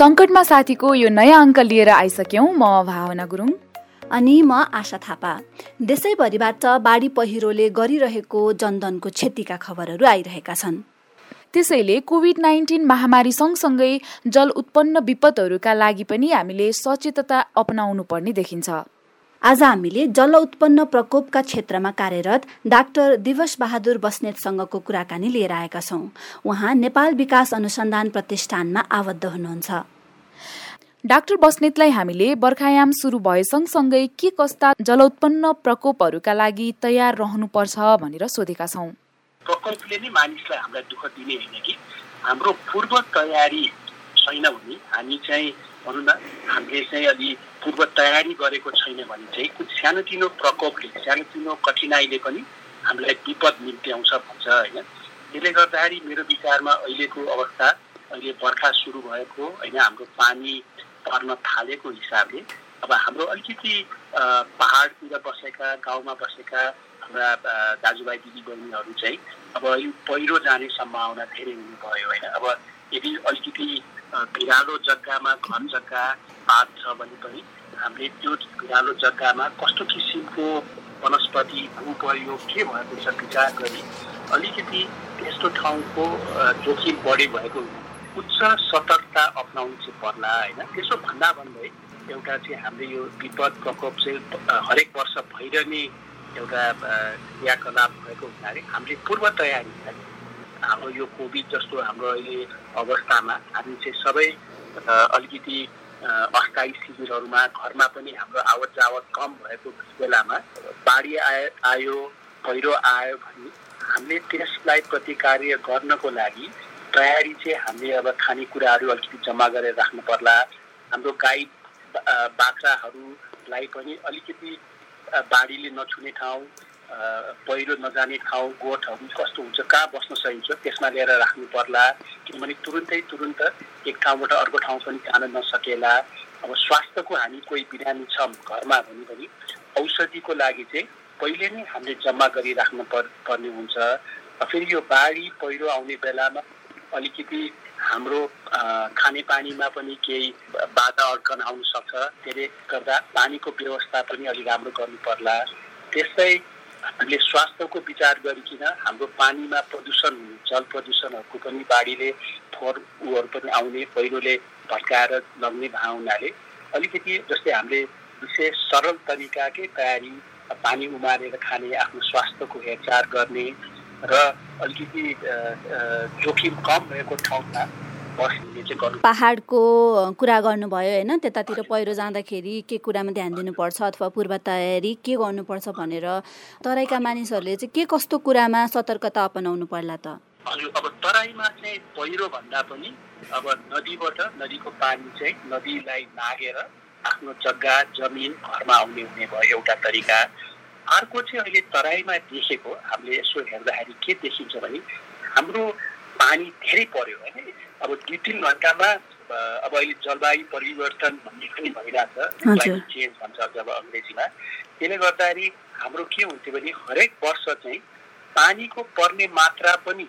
सङ्कटमा साथीको यो नयाँ अङ्क लिएर आइसक्यौँ म भावना गुरुङ। अनि म आशा थापा। देशैभरिबाट बाढी पहिरोले गरिरहेको जनधनको क्षतिका खबरहरू आइरहेका छन्। त्यसैले कोभिड नाइन्टिन महामारी सँगसँगै जल उत्पन्न विपदहरूका लागि पनि हामीले सचेतता अपनाउनु पर्ने देखिन्छ। आज हामीले जल उत्पन्न प्रकोपका क्षेत्रमा कार्यरत डाक्टर दिवस बहादुर बस्नेतसँगको कुराकानी लिएर आएका छौँ। उहाँ नेपाल विकास अनुसन्धान प्रतिष्ठानमा आबद्ध हुनुहुन्छ। डाक्टर बस्नेतलाई हामीले बर्खायाम सुरु भए सँगसँगै के कस्ता जलोत्पन्न प्रकोपहरूका लागि तयार रहनुपर्छ भनेर सोधेका छौँ। प्रकोपले नै मानिसलाई हामीलाई दुःख दिने होइन कि? हाम्रो पूर्व तयारी छैन भने हामी चाहिँ भनौँ न हामीले चाहिँ अलि पूर्व तयारी गरेको छैन भने चाहिँ कुछ सानोतिनो प्रकोपले सानोतिनो कठिनाइले पनि हामीलाई विपद निम्त्याउँछ भन्छ होइन? त्यसले गर्दाखेरि मेरो विचारमा अहिलेको अवस्था अहिले बर्खा सुरु भएको होइन? हाम्रो पानी पर्न थालेको हिसाबले अब हाम्रो अलिकति पहाडतिर बसेका गाउँमा बसेका हाम्रा दाजुभाइ दिदीबहिनीहरू चाहिँ अब पहिरो जाने सम्भावना धेरै हुनुभयो होइन? अब यदि अलिकति भिरालो जग्गामा घर जग्गा पात छ भने पनि हामीले त्यो भिरालो जग्गामा कस्तो किसिमको वनस्पति भूप्रयोग के भएको छ विचार गरी अलिकति त्यस्तो ठाउँको जोखिम बढी भएको उच्च सतर्कता अप्नाउनु चाहिँ पर्ला होइन? त्यसो भन्दा भन्दै एउटा चाहिँ हामीले यो विपद प्रकोप चाहिँ हरेक वर्ष भइरहने एउटा क्रियाकलाप भएको हुनाले हामीले पूर्व तयारी हाम्रो यो कोभिड जस्तो हाम्रो अहिले अवस्थामा हामी चाहिँ सबै अलिकति अस्थायी शिविरहरूमा घरमा पनि हाम्रो आवत जावत कम भएको बेलामा बाढी आए आयो पहिरो आयो भने हामीले त्यसलाई प्रतिकार्य गर्नको लागि तयारी चाहिँ हामीले अब खानेकुराहरू अलिकति जम्मा गरेर राख्नु पर्ला। हाम्रो गाई बाख्राहरूलाई पनि अलिकति बाढीले नछुने ठाउँ पहिरो नजाने ठाउँ गोठहरू कस्तो हुन्छ कहाँ बस्न सकिन्छ त्यसमा लिएर राख्नु पर्ला। किनभने तुरुन्तै तुरुन्त एक ठाउँबाट अर्को ठाउँ पनि जान नसकेला। अब स्वास्थ्यको हामी कोही बिरामी छ घरमा भने पनि औषधिको लागि चाहिँ पहिले नै हामीले जम्मा गरिराख्नु पर पर्ने हुन्छ। फेरि यो बाढी पहिरो आउने बेलामा अलिकति हाम्रो खानेपानीमा पनि केही बाधा अड्कन आउन सक्छ। त्यसले गर्दा पानीको व्यवस्था पनि अलिक राम्रो गर्नु पर्ला। त्यस्तै हामीले स्वास्थ्यको विचार गरिकन हाम्रो पानीमा प्रदूषण जल प्रदूषणहरूको पनि बाढीले फोहोर ऊहरू पनि आउने पहिरोले भत्काएर लग्ने भए हुनाले अलिकति जस्तै हामीले विशेष सरल तरिकाकै तयारी पानी उमारेर खाने आफ्नो स्वास्थ्यको हेरचाह गर्ने र अलिकति जोखिम कम भएको ठाउँमा पहाडको कुरा गर्नुभयो होइन? त्यतातिर पहिरो जाँदाखेरि के कुरामा ध्यान दिनुपर्छ अथवा पूर्व तयारी के गर्नुपर्छ भनेर तराईका मानिसहरूले चाहिँ के कस्तो कुरामा सतर्कता अपनाउनु पर्ला त? हजुर अब तराईमा चाहिँ पहिरो भन्दा पनि अब नदीबाट नदीको पानी चाहिँ नदीलाई नागेर आफ्नो जग्गा जमिन घरमा आउने हुने भयो एउटा तरिका। अर्को चाहिँ अहिले तराईमा देखेको हामीले यसो हेर्दाखेरि के देखिन्छ भने हाम्रो पानी धेरै पर्यो होइन? अब दुई तिन घन्टामा अब अहिले जलवायु परिवर्तन भन्ने पनि भइरहेछ। क्लाइमेट चेन्ज भन्छ जब अङ्ग्रेजीमा। त्यसले गर्दाखेरि हाम्रो के हुन्थ्यो भने हरेक वर्ष चाहिँ पानीको पर्ने मात्रा पनि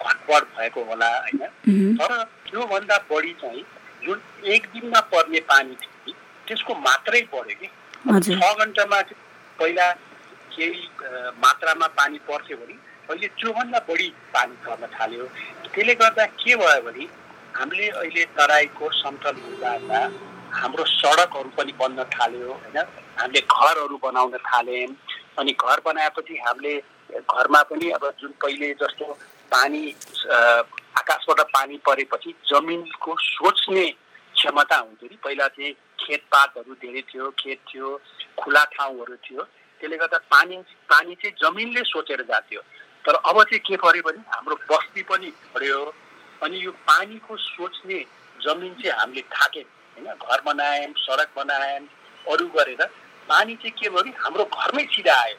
घटबड भएको होला होइन? तर त्योभन्दा बढी चाहिँ जुन एक दिनमा पर्ने पानी थियो त्यसको मात्रै बढ्यो कि। छ घन्टामा पहिला केही मात्रामा पानी पर्थ्यो भने अहिले त्योभन्दा बढी पानी पर्न थाल्यो। त्यसले गर्दा के भयो भने हामीले अहिले तराईको समतल भूभागमा हाम्रो सडकहरू पनि बन्न थाल्यो होइन? हामीले घरहरू बनाउन थाल्यौँ अनि घर बनाएपछि हामीले घरमा पनि अब जुन पहिले जस्तो पानी आकाशबाट पानी परेपछि जमिनको सोच्ने क्षमता हुन्थ्यो नि। पहिला चाहिँ खेतपातहरू धेरै थियो खेत थियो खुला ठाउँहरू थियो। त्यसले गर्दा पानी पानी चाहिँ जमिनले सोचेर जान्थ्यो। तर अब चाहिँ के पर्यो भने हाम्रो बस्ती पनि बढ्यो अनि यो पानीको सोच्ने जमिन चाहिँ हामीले थाक्यौँ होइन? घर बनायौँ सडक बनायौँ अरू गरेर पानी चाहिँ के भयो भने हाम्रो घरमै सिधा आयो।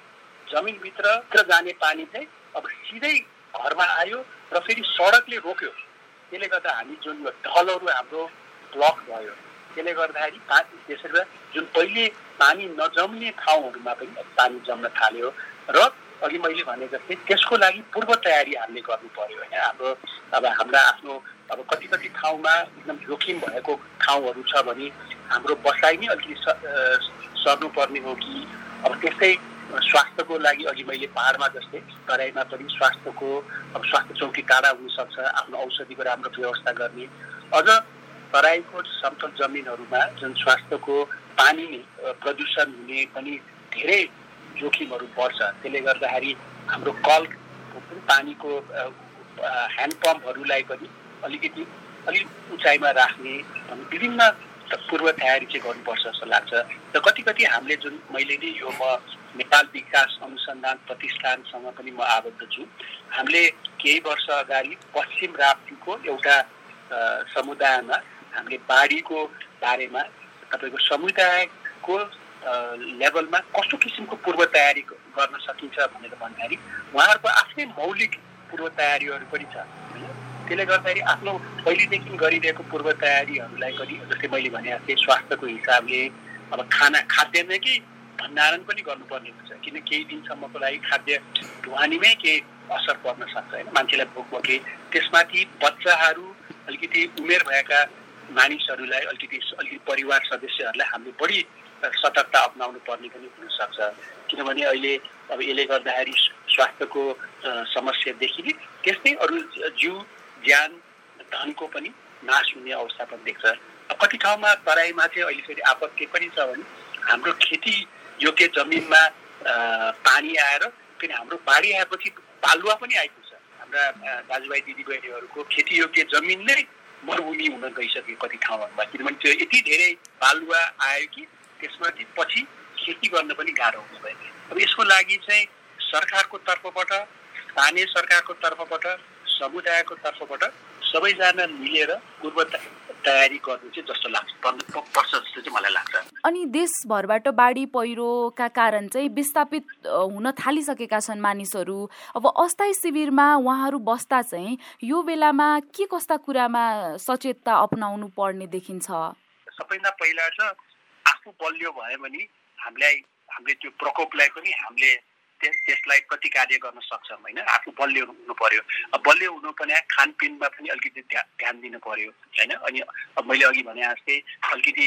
जमिनभित्र जाने पानी चाहिँ अब सिधै घरमा आयो र फेरि सडकले रोक्यो। त्यसले गर्दा हामी जुन ढलहरू हाम्रो ब्लक भयो त्यसले गर्दाखेरि पानी त्यसरी जुन पहिले पानी नजम्ने ठाउँहरूमा पनि पानी जम्न थाल्यो र अघि मैले भने जस्तै त्यसको लागि पूर्व तयारी हामीले गर्नु पर्यो होइन हाम्रो अब हाम्रा आफ्नो अब कति कति ठाउँमा एकदम जोखिम भएको ठाउँहरू छ भने हाम्रो बसाइ नै अलिकति सर्नुपर्ने हो कि? अब त्यस्तै स्वास्थ्यको लागि अघि मैले पाहाडमा जस्तै तराईमा पनि स्वास्थ्यको अब स्वास्थ्य चौकी टाढा हुनसक्छ आफ्नो औषधिको राम्रो व्यवस्था गर्ने। अझ तराईको समतल जमिनहरूमा जुन स्वास्थ्यको पानी प्रदूषण हुने पनि धेरै जोखिमहरू पर्छ त्यसले गर्दाखेरि हाम्रो पनि पानीको ह्यान्ड पम्पहरूलाई पनि अलिकति अलिक उचाइमा राख्ने विभिन्न पूर्व तयारी चाहिँ गर्नुपर्छ जस्तो लाग्छ। र कति कति हामीले जुन मैले नै यो म नेपाल विकास अनुसन्धान प्रतिष्ठानसँग पनि म आबद्ध छु। हामीले केही वर्ष अगाडि पश्चिम राप्तीको एउटा समुदायमा हामीले बाढीको बारेमा तपाईँको समुदायको लेभलमा कस्तो किसिमको पूर्व तयारी गर्न सकिन्छ भनेर भन्दाखेरि उहाँहरूको आफ्नै मौलिक पूर्व तयारीहरू पनि छ। त्यसले गर्दाखेरि आफ्नो पहिलेदेखि गरिरहेको पूर्व तयारीहरूलाई पनि जस्तै मैले भने जस्तै स्वास्थ्यको हिसाबले अब खाना खाद्यान्नकै भण्डारण पनि गर्नुपर्ने हुन्छ। किन केही दिनसम्मको लागि खाद्य ढुवानीमै केही असर पर्न सक्छ होइन? मान्छेलाई भोक भोके त्यसमाथि बच्चाहरू अलिकति उमेर भएका मानिसहरूलाई अलिकति अलिकति परिवार सदस्यहरूलाई हामीले बढी सतर्कता अप्नाउनु पर्ने पनि हुनसक्छ। किनभने अहिले अब यसले गर्दाखेरि स्वास्थ्यको समस्या देखिने त्यस्तै अरू जिउ ज्यान धनको पनि नाश हुने अवस्था पनि देख्छ। कति ठाउँमा तराईमा चाहिँ अहिले फेरि आपद के पनि छ भने हाम्रो खेती योग्य जमिनमा पानी आएर फेरि हाम्रो बाढी आएपछि बालुवा पनि आइपुग्छ। हाम्रा दाजुभाइ दिदीबहिनीहरूको खेती योग्य जमिन नै मरुभूमि हुन गइसक्यो कति ठाउँहरूमा। किनभने त्यो यति धेरै बालुवा आयो कि त्यसमाथि पछि खेती गर्न पनि गाह्रो हुनुभयो अब यसको लागि चाहिँ सरकारको तर्फबाट स्थानीय सरकारको तर्फबाट समुदायको तर्फबाट सबैजना मिलेर पूर्व तयारी गर्नु चाहिँ जस्तो लाग्छ पर्छ जस्तो चाहिँ मलाई लाग्छ। अनि देशभरबाट बाढी पहिरोका कारण चाहिँ विस्थापित हुन थालिसकेका छन् मानिसहरू। अब अस्थायी शिविरमा उहाँहरू बस्दा चाहिँ यो बेलामा के कस्ता कुरामा सचेतता अप्नाउनु पर्ने देखिन्छ? सबैभन्दा पहिला त आफू बलियो भयो भने हामीलाई हामीले त्यो प्रकोपलाई पनि हामीले त्यस त्यसलाई कति कार्य गर्न सक्छौँ होइन। आफू बलियो हुनु पर्यो। बलियो हुनु पनि खानपिनमा पनि अलिकति ध्यान दिनु पर्यो होइन? अनि मैले अघि भने जस्तै अलिकति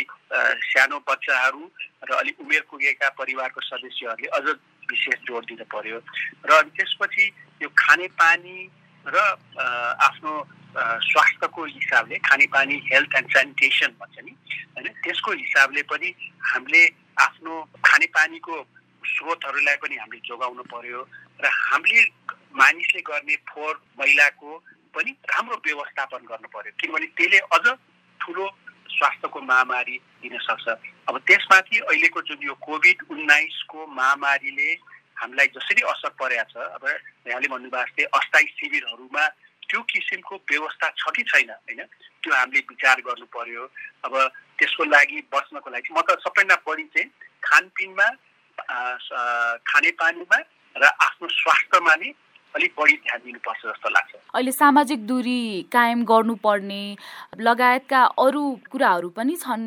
सानो बच्चाहरू र अलिक उमेर पुगेका परिवारको सदस्यहरूले अझ विशेष जोड दिनु पर्यो। र अनि त्यसपछि यो खानेपानी र आफ्नो स्वास्थ्यको हिसाबले खानेपानी हेल्थ एन्ड सेनिटेसन भन्छ नि होइन? त्यसको हिसाबले पनि हामीले आफ्नो खानेपानीको स्रोतहरूलाई पनि हामीले जोगाउनु पर्यो र हामीले मानिसले गर्ने फोहोर मैलाको पनि राम्रो व्यवस्थापन गर्नु पर्यो। किनभने त्यसले अझ ठुलो स्वास्थ्यको महामारी दिन सक्छ। अब त्यसमाथि अहिलेको जुन यो कोभिड उन्नाइसको महामारीले हामीलाई जसरी असर परेको छ अब यहाँले भन्नुभएको जस्तै अस्थायी शिविरहरूमा त्यो किसिमको व्यवस्था छ कि छैन होइन? त्यो हामीले विचार गर्नु पर्यो अब त्यसको लागि बस्नको लागि म त सबैभन्दा बढी चाहिँ खानपिनमा खानेपानीमा र आफ्नो स्वास्थ्यमा नै अलिक बढी ध्यान दिनुपर्छ जस्तो लाग्छ। अहिले सामाजिक दूरी कायम गर्नुपर्ने लगायतका अरू कुराहरू पनि छन्।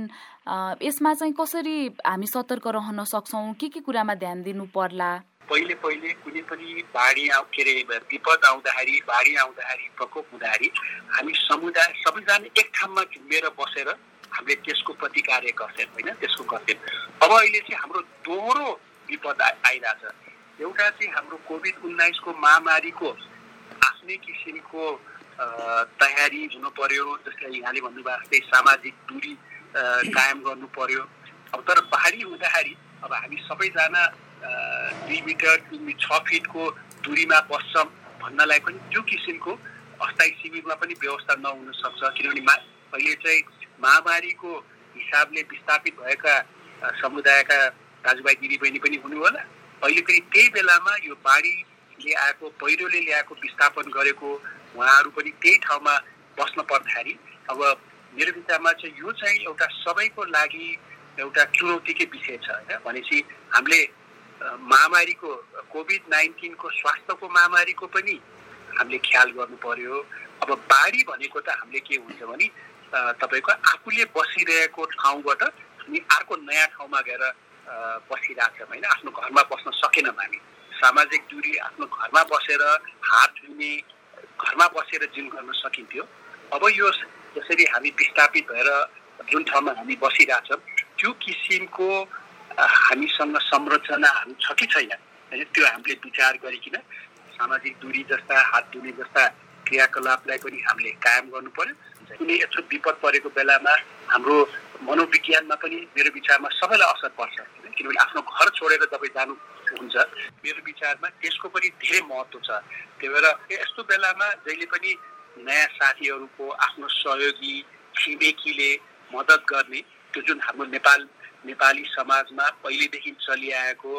यसमा चाहिँ कसरी हामी सतर्क रहन सक्छौँ? के के कुरामा ध्यान दिनु पर्ला पहिले पहिले कुनै पनि बाढी आउ के अरे विपद आउँदाखेरि बाढी आउँदाखेरि प्रकोप हुँदाखेरि हामी समुदाय सबैजना एक ठाउँमा झुमेर बसेर हामीले त्यसको प्रतिकार्य गर्थ्यौँ होइन? त्यसको गर्थ्यौँ अब अहिले चाहिँ हाम्रो दोहोरो विपद आइरहेछ। एउटा चाहिँ हाम्रो कोभिड उन्नाइसको महामारीको आफ्नै किसिमको तयारी हुनु पर्यो जस्तै यहाँले भन्नुभएको जस्तै सामाजिक दूरी कायम गर्नु पर्यो अब तर पहाडी हुँदाखेरि अब हामी सबैजना दुई मिटर दुई छ फिटको दुरीमा बस्छौँ भन्नलाई पनि त्यो किसिमको अस्थायी शिविरमा पनि व्यवस्था नहुन सक्छ। किनभने मा अहिले चाहिँ महामारीको हिसाबले विस्थापित भएका समुदायका दाजुभाइ दिदीबहिनी पनि हुनु होला अहिले फेरि त्यही बेलामा यो बाढीले आएको पहिरोले ल्याएको विस्थापन गरेको उहाँहरू पनि त्यही ठाउँमा बस्न पर्दाखेरि अब मेरो विचारमा चाहिँ यो चाहिँ एउटा सबैको लागि एउटा चुनौतीकै विषय छ होइन? भनेपछि हामीले महामारीको कोभिड नाइन्टिनको स्वास्थ्यको महामारीको पनि हामीले ख्याल गर्नु पर्यो। अब बाढी भनेको त हामीले के हुन्छ भने तपाईँको आफूले बसिरहेको ठाउँबाट हामी अर्को नयाँ ठाउँमा गएर बसिरहेको छौँ होइन। आफ्नो घरमा बस्न सकेनौँ हामी। सामाजिक दूरी आफ्नो घरमा बसेर हात धुने घरमा बसेर जिम गर्न सकिन्थ्यो। अब यो जसरी हामी विस्थापित भएर जुन ठाउँमा हामी बसिरहेछौँ त्यो किसिमको हामीसँग संरचनाहरू छ कि छैन? होइन त्यो हामीले विचार गरिकन सामाजिक दूरी जस्ता हात धुने जस्ता क्रियाकलापलाई पनि हामीले कायम गर्नु पर्यो। कुनै यत्रो विपद परेको बेलामा हाम्रो मनोविज्ञानमा पनि मेरो विचारमा सबैलाई असर पर्छ किनभने आफ्नो घर छोडेर तपाईँ जानु हुन्छ मेरो विचारमा त्यसको पनि धेरै महत्त्व छ। त्यही भएर यस्तो बेलामा जहिले पनि नयाँ साथीहरूको आफ्नो सहयोगी छिमेकीले मद्दत गर्ने त्यो जुन हाम्रो नेपाल नेपाली समाजमा पहिलेदेखि चलिआएको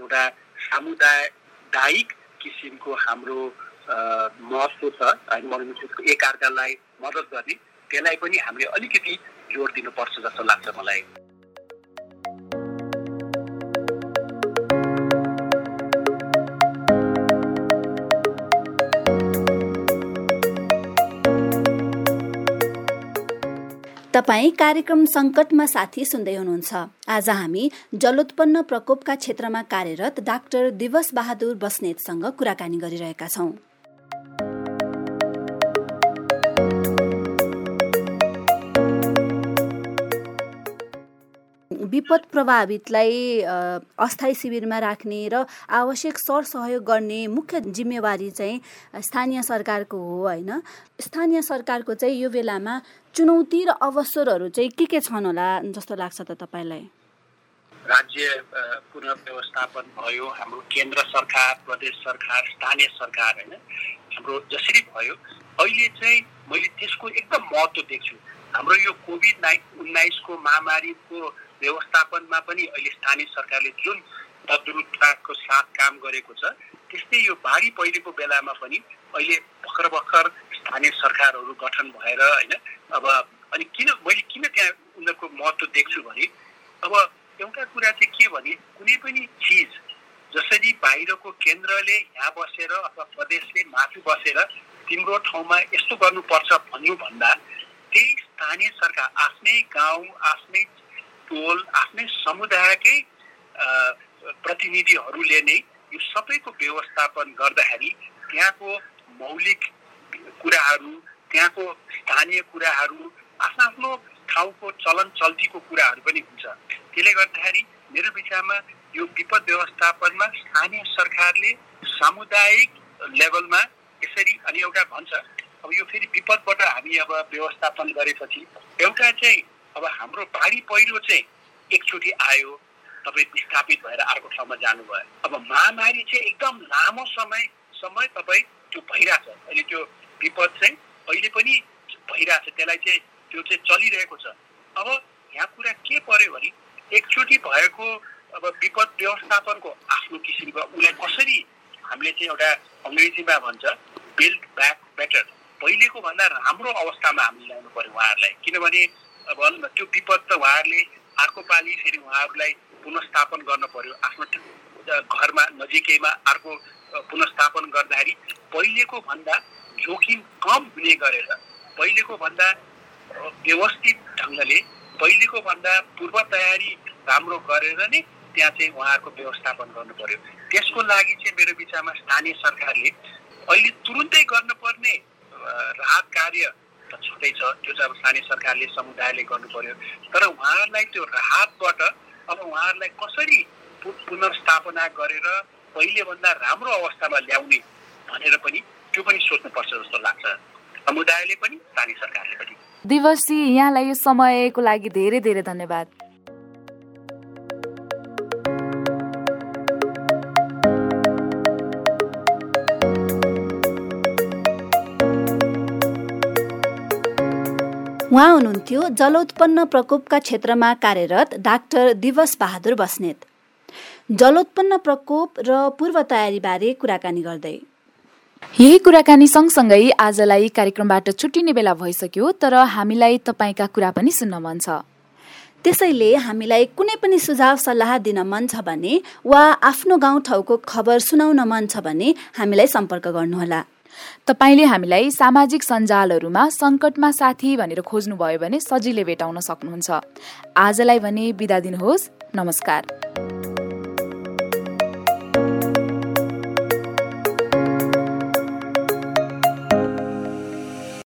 एउटा सामुदायिक किसिमको हाम्रो महत्त्व छ होइन एकअर्कालाई मद्दत गर्ने त्यसलाई पनि हामीले अलिकति जोड दिनुपर्छ जस्तो लाग्छ मलाई। तपाईँ कार्यक्रम सङ्कटमा साथी सुन्दै हुनुहुन्छ। आज हामी जलोत्पन्न प्रकोपका क्षेत्रमा कार्यरत डाक्टर दिवस बहादुर बस्नेतसँग कुराकानी गरिरहेका छौँ। विपद प्रभावितलाई अस्थायी शिविरमा राख्ने र आवश्यक सर सहयोग गर्ने मुख्य जिम्मेवारी चाहिँ स्थानीय सरकारको हो होइन? स्थानीय सरकारको चाहिँ यो बेलामा चुनौती र अवसरहरू चाहिँ के के छन् होला जस्तो लाग्छ त तपाईँलाई? राज्य पुनर्व्यवस्थापन भयो हाम्रो केन्द्र सरकार प्रदेश सरकार स्थानीय सरकार होइन? हाम्रो जसरी भयो अहिले चाहिँ मैले त्यसको एकदम महत्त्व देख्छु। हाम्रो यो कोभिड नाइन उन्नाइसको महामारीको व्यवस्थापनमा पनि अहिले स्थानीय सरकारले जुन तद्रुपताको साथ काम गरेको छ त्यस्तै यो बाढी पहिलेको बेलामा पनि अहिले भर्खर भर्खर स्थानीय सरकारहरू गठन भएर होइन अब अनि किन मैले किन त्यहाँ उनीहरूको महत्त्व देख्छु भने अब एउटा कुरा चाहिँ के भने कुनै पनि चिज जसरी बाहिरको केन्द्रले यहाँ बसेर अथवा प्रदेशले माथि बसेर तिम्रो ठाउँमा यस्तो गर्नुपर्छ भन्नुभन्दा त्यही स्थानीय सरकार आफ्नै गाउँ आफ्नै टोल आफ्नै समुदायकै प्रतिनिधिहरूले नै यो सबैको व्यवस्थापन गर्दाखेरि त्यहाँको मौलिक कुराहरू त्यहाँको स्थानीय कुराहरू आफ्नो आफ्नो ठाउँको चलन चल्तीको कुराहरू पनि हुन्छ। त्यसले गर्दाखेरि मेरो विचारमा यो विपद व्यवस्थापनमा स्थानीय सरकारले सामुदायिक लेभलमा यसरी अनि एउटा भन्छ अब यो फेरि विपदबाट हामी अब व्यवस्थापन गरेपछि एउटा चाहिँ अब हाम्रो बाढी पहिरो चाहिँ एकचोटि आयो तपाईँ विस्थापित भएर अर्को ठाउँमा जानुभयो। अब महामारी चाहिँ एकदम लामो समय समय तपाईँ त्यो भइरहेछ अहिले त्यो विपद चाहिँ अहिले पनि भइरहेछ त्यसलाई चाहिँ त्यो चाहिँ चलिरहेको छ। अब यहाँ कुरा के पर्यो भने एकचोटि भएको अब विपद व्यवस्थापनको आफ्नो किसिमको उसलाई कसरी हामीले चाहिँ एउटा अङ्ग्रेजीमा भन्छ बिल्ड ब्याक बेटर पहिलेको भन्दा राम्रो अवस्थामा हामीले ल्याउनु पर्यो उहाँहरूलाई। किनभने भनौँ न त्यो विपद त उहाँहरूले अर्को पालि फेरि उहाँहरूलाई पुनस्थापन गर्न पर्यो आफ्नो घरमा नजिकैमा अर्को पुनस्थापन गर्दाखेरि पहिलेको भन्दा जोखिम कम हुने गरेर पहिलेको भन्दा व्यवस्थित ढङ्गले पहिलेको भन्दा पूर्व तयारी राम्रो गरेर नै त्यहाँ चाहिँ उहाँहरूको व्यवस्थापन गर्नु पर्यो त्यसको लागि चाहिँ मेरो विचारमा स्थानीय सरकारले अहिले तुरुन्तै गर्नुपर्ने राहत कार्य त छँदैछ त्यो चाहिँ अब स्थानीय सरकारले समुदायले गर्नु पर्यो तर उहाँहरूलाई त्यो राहतबाट अब उहाँहरूलाई कसरी पुनर्स्थापना गरेर पहिलेभन्दा राम्रो अवस्थामा ल्याउने भनेर पनि त्यो पनि सोच्नुपर्छ जस्तो लाग्छ। समुदायले पनि स्थानीय सरकारले पनि। दिवसी यहाँलाई यो समयको लागि धेरै धेरै धन्यवाद। उहाँ हुनुहुन्थ्यो जलोत्पन्न प्रकोपका क्षेत्रमा कार्यरत डाक्टर दिवस बहादुर बस्नेत। जलोत्पन्न प्रकोप र पूर्व तयारीबारे कुराकानी गर्दै। यही कुराकानी सँगसँगै आजलाई कार्यक्रमबाट छुट्टिने बेला भइसक्यो तर हामीलाई तपाईँका कुरा पनि सुन्न मन छ। त्यसैले हामीलाई कुनै पनि सुझाव सल्लाह दिन मन छ भने वा आफ्नो गाउँठाउँको खबर सुनाउन मन छ भने हामीलाई सम्पर्क गर्नुहोला। तपाईँले हामीलाई सामाजिक सञ्जालहरूमा सङ्कटमा साथी भनेर खोज्नुभयो भने सजिलै भेटाउन सक्नुहुन्छ। आजलाई भने बिदा दिनुहोस्। नमस्कार।